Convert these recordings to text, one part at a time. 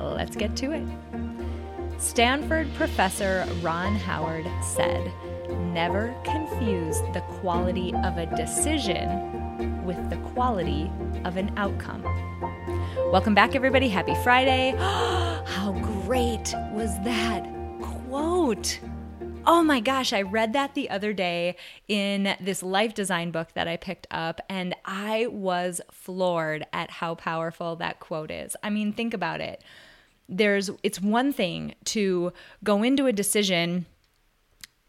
Let's get to it. Stanford professor Ron Howard said, Never confuse the quality of a decision with the quality of an outcome. Welcome back, everybody. Happy Friday. How great was that quote? Oh my gosh, I read that the other day in this life design book that I picked up, and I was floored at how powerful that quote is. I mean, think about it there's it's one thing to go into a decision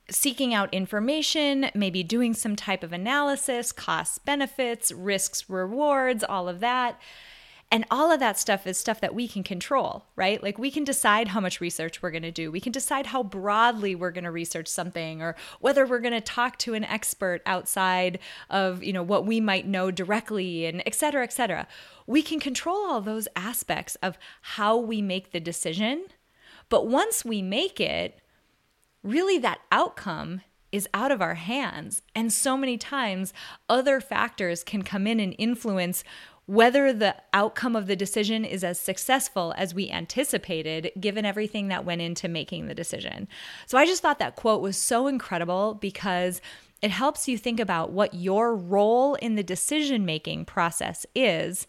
seeking out information, maybe doing some type of analysis, costs, benefits, risks, rewards, all of that. And all of that stuff is stuff that we can control, right? Like we can decide how much research we're going to do. We can decide how broadly we're going to research something or whether we're going to talk to an expert outside of, you know, what we might know directly and et cetera, et cetera. We can control all those aspects of how we make the decision. But once we make it, really that outcome is out of our hands. And so many times, other factors can come in and influence whether the outcome of the decision is as successful as we anticipated, given everything that went into making the decision. So I just thought that quote was so incredible because it helps you think about what your role in the decision making process is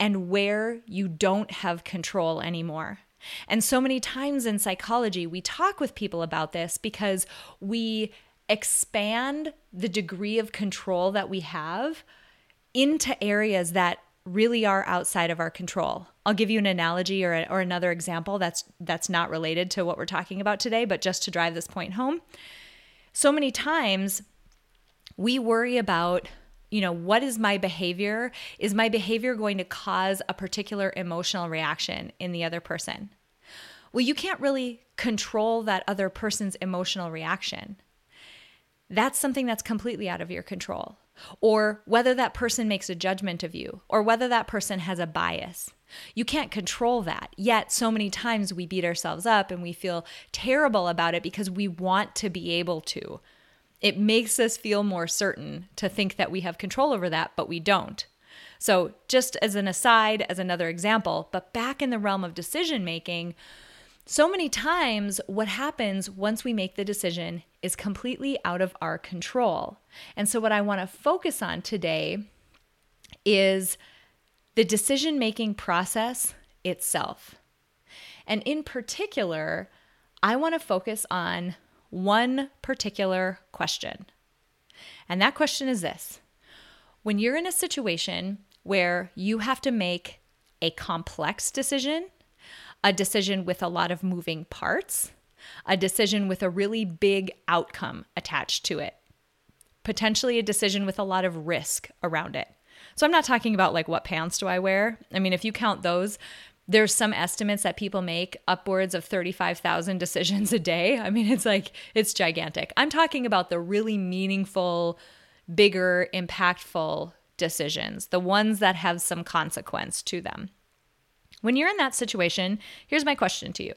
and where you don't have control anymore. And so many times in psychology, we talk with people about this because we expand the degree of control that we have into areas that really are outside of our control. I'll give you an analogy or, a, or another example that's that's not related to what we're talking about today, but just to drive this point home. So many times we worry about you know what is my behavior is my behavior going to cause a particular emotional reaction in the other person well you can't really control that other person's emotional reaction that's something that's completely out of your control or whether that person makes a judgment of you, or whether that person has a bias. You can't control that. Yet, so many times we beat ourselves up and we feel terrible about it because we want to be able to. It makes us feel more certain to think that we have control over that, but we don't. So, just as an aside, as another example, but back in the realm of decision making, so many times, what happens once we make the decision is completely out of our control. And so, what I want to focus on today is the decision making process itself. And in particular, I want to focus on one particular question. And that question is this When you're in a situation where you have to make a complex decision, a decision with a lot of moving parts, a decision with a really big outcome attached to it, potentially a decision with a lot of risk around it. So I'm not talking about like what pants do I wear? I mean, if you count those, there's some estimates that people make upwards of 35,000 decisions a day. I mean, it's like it's gigantic. I'm talking about the really meaningful, bigger, impactful decisions, the ones that have some consequence to them. When you're in that situation, here's my question to you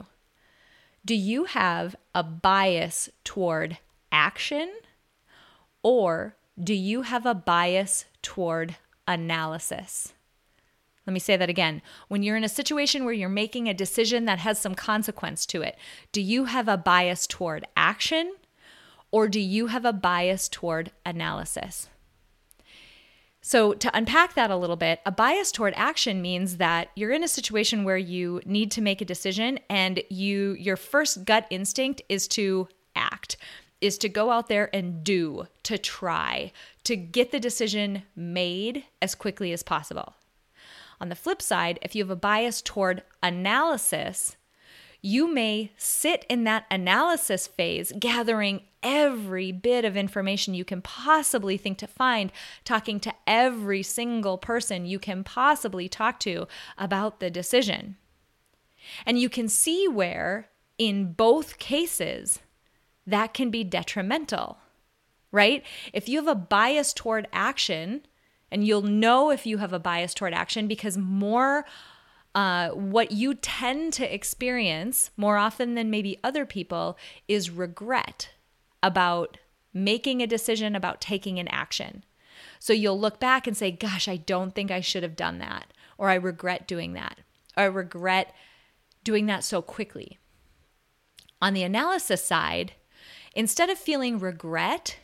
Do you have a bias toward action or do you have a bias toward analysis? Let me say that again. When you're in a situation where you're making a decision that has some consequence to it, do you have a bias toward action or do you have a bias toward analysis? So, to unpack that a little bit, a bias toward action means that you're in a situation where you need to make a decision and you your first gut instinct is to act, is to go out there and do, to try, to get the decision made as quickly as possible. On the flip side, if you have a bias toward analysis, you may sit in that analysis phase, gathering every bit of information you can possibly think to find, talking to every single person you can possibly talk to about the decision. And you can see where, in both cases, that can be detrimental, right? If you have a bias toward action, and you'll know if you have a bias toward action because more uh, what you tend to experience more often than maybe other people is regret about making a decision about taking an action. So you'll look back and say, Gosh, I don't think I should have done that. Or I regret doing that. Or I regret doing that so quickly. On the analysis side, instead of feeling regret,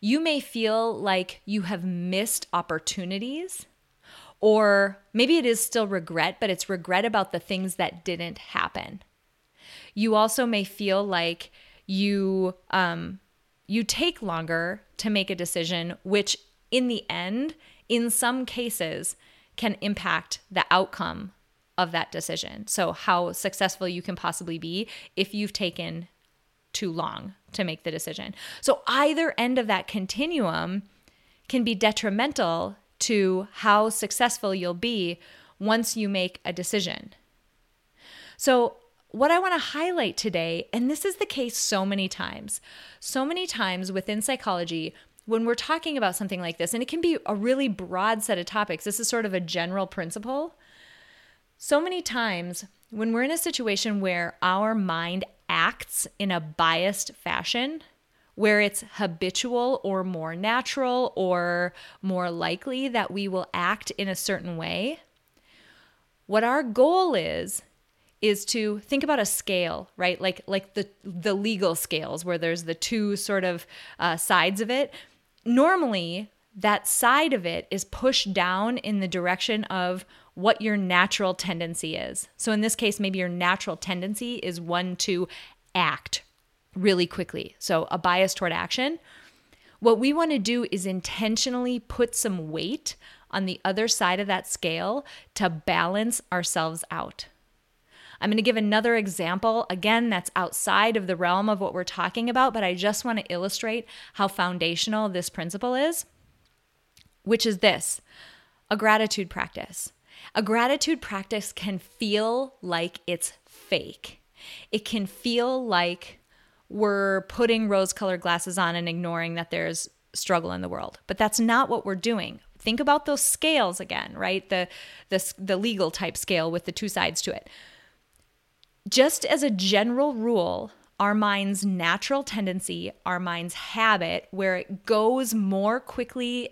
you may feel like you have missed opportunities. Or maybe it is still regret, but it's regret about the things that didn't happen. You also may feel like you um, you take longer to make a decision, which in the end, in some cases, can impact the outcome of that decision. So, how successful you can possibly be if you've taken too long to make the decision. So, either end of that continuum can be detrimental to how successful you'll be once you make a decision. So, what I want to highlight today, and this is the case so many times, so many times within psychology, when we're talking about something like this, and it can be a really broad set of topics, this is sort of a general principle. So many times when we're in a situation where our mind acts in a biased fashion, where it's habitual or more natural or more likely that we will act in a certain way, what our goal is is to think about a scale, right? Like like the the legal scales where there's the two sort of uh, sides of it. Normally, that side of it is pushed down in the direction of what your natural tendency is. So in this case, maybe your natural tendency is one to act really quickly. So a bias toward action. What we want to do is intentionally put some weight on the other side of that scale to balance ourselves out. I'm going to give another example. Again, that's outside of the realm of what we're talking about, but I just want to illustrate how foundational this principle is, which is this a gratitude practice. A gratitude practice can feel like it's fake. It can feel like we're putting rose colored glasses on and ignoring that there's struggle in the world. But that's not what we're doing. Think about those scales again, right? The the the legal type scale with the two sides to it. Just as a general rule, our mind's natural tendency, our mind's habit, where it goes more quickly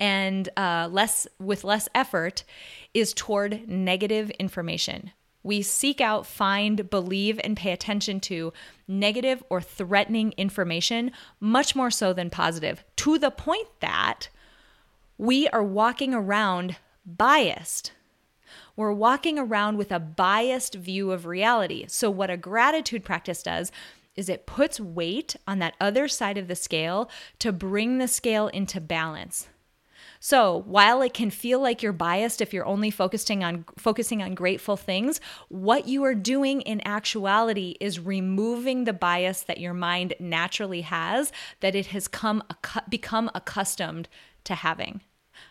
and uh, less with less effort, is toward negative information. We seek out, find, believe, and pay attention to negative or threatening information much more so than positive, to the point that we are walking around biased we're walking around with a biased view of reality. So, what a gratitude practice does is it puts weight on that other side of the scale to bring the scale into balance. So, while it can feel like you're biased if you're only focusing on focusing on grateful things, what you are doing in actuality is removing the bias that your mind naturally has that it has come become accustomed to having.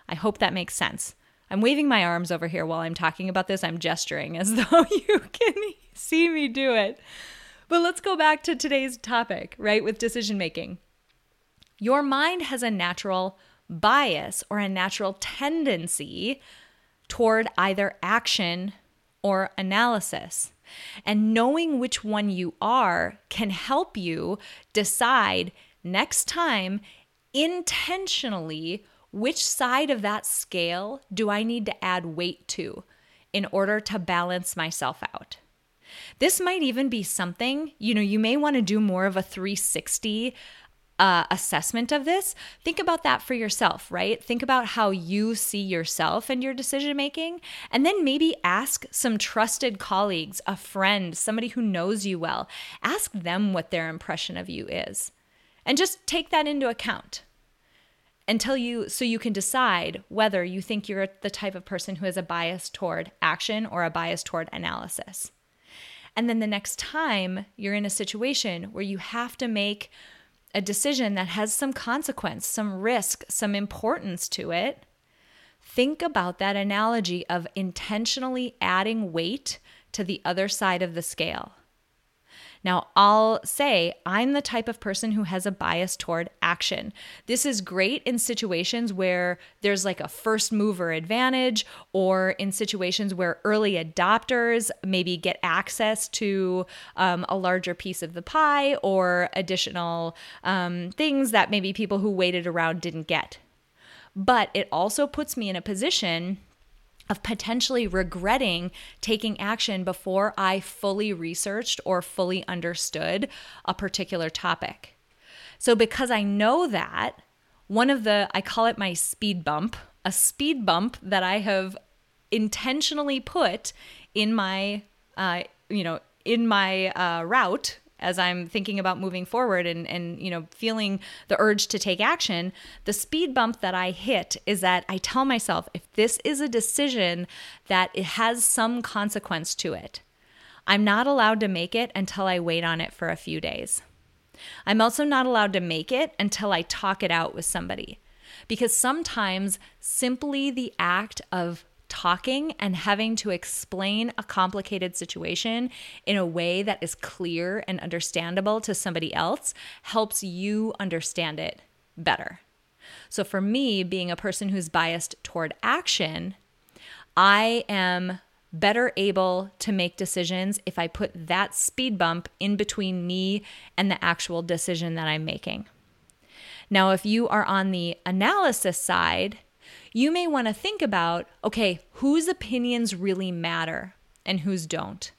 I hope that makes sense. I'm waving my arms over here while I'm talking about this. I'm gesturing as though you can see me do it. But let's go back to today's topic, right, with decision making. Your mind has a natural bias or a natural tendency toward either action or analysis. And knowing which one you are can help you decide next time intentionally which side of that scale do I need to add weight to in order to balance myself out? This might even be something, you know, you may want to do more of a 360 uh, assessment of this. Think about that for yourself, right? Think about how you see yourself and your decision making. And then maybe ask some trusted colleagues, a friend, somebody who knows you well. Ask them what their impression of you is. And just take that into account until you so you can decide whether you think you're the type of person who has a bias toward action or a bias toward analysis. And then the next time you're in a situation where you have to make a decision that has some consequence, some risk, some importance to it, think about that analogy of intentionally adding weight to the other side of the scale. Now, I'll say I'm the type of person who has a bias toward action. This is great in situations where there's like a first mover advantage, or in situations where early adopters maybe get access to um, a larger piece of the pie or additional um, things that maybe people who waited around didn't get. But it also puts me in a position of potentially regretting taking action before I fully researched or fully understood a particular topic. So, because I know that, one of the, I call it my speed bump, a speed bump that I have intentionally put in my, uh, you know, in my uh, route as I'm thinking about moving forward and and you know feeling the urge to take action, the speed bump that I hit is that I tell myself if this is a decision that it has some consequence to it, I'm not allowed to make it until I wait on it for a few days. I'm also not allowed to make it until I talk it out with somebody. Because sometimes simply the act of talking and having to explain a complicated situation in a way that is clear and understandable to somebody else helps you understand it better. So, for me, being a person who's biased toward action, I am better able to make decisions if I put that speed bump in between me and the actual decision that I'm making. Now, if you are on the analysis side, you may want to think about okay, whose opinions really matter and whose don't?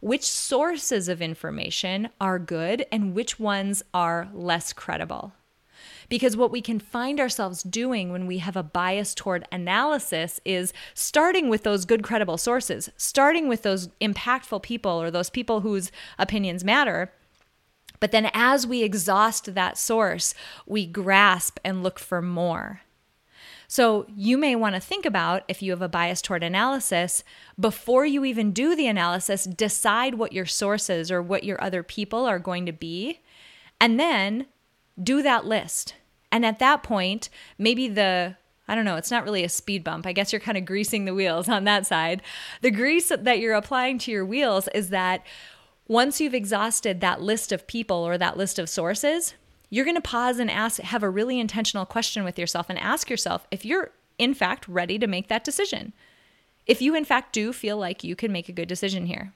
Which sources of information are good and which ones are less credible? Because what we can find ourselves doing when we have a bias toward analysis is starting with those good, credible sources, starting with those impactful people or those people whose opinions matter. But then as we exhaust that source, we grasp and look for more. So you may want to think about if you have a bias toward analysis, before you even do the analysis, decide what your sources or what your other people are going to be, and then do that list. And at that point, maybe the I don't know, it's not really a speed bump. I guess you're kind of greasing the wheels on that side. The grease that you're applying to your wheels is that once you've exhausted that list of people or that list of sources, you're going to pause and ask, have a really intentional question with yourself and ask yourself if you're in fact ready to make that decision. If you in fact do feel like you can make a good decision here.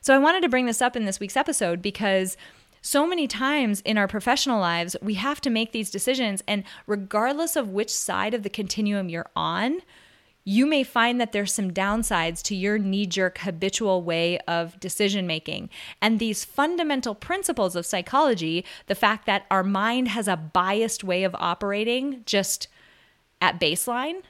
So I wanted to bring this up in this week's episode because so many times in our professional lives, we have to make these decisions. And regardless of which side of the continuum you're on, you may find that there's some downsides to your knee jerk habitual way of decision making. And these fundamental principles of psychology, the fact that our mind has a biased way of operating just at baseline,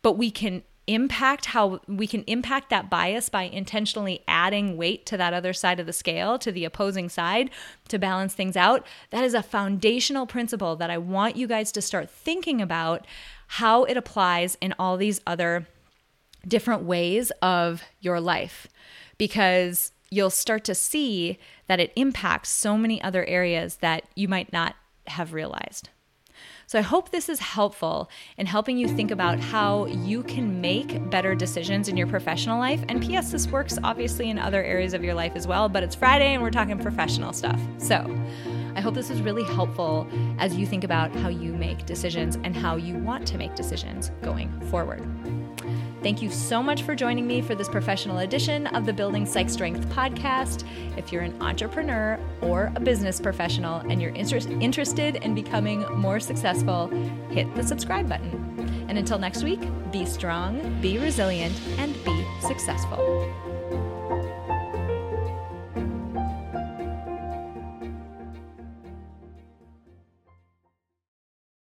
but we can impact how we can impact that bias by intentionally adding weight to that other side of the scale, to the opposing side, to balance things out. That is a foundational principle that I want you guys to start thinking about how it applies in all these other different ways of your life because you'll start to see that it impacts so many other areas that you might not have realized. So I hope this is helpful in helping you think about how you can make better decisions in your professional life. And P.S., this works obviously in other areas of your life as well, but it's Friday and we're talking professional stuff. So I hope this is really helpful as you think about how you make decisions and how you want to make decisions going forward. Thank you so much for joining me for this professional edition of the Building Psych Strength podcast. If you're an entrepreneur or a business professional and you're inter- interested in becoming more successful, hit the subscribe button. And until next week, be strong, be resilient, and be successful.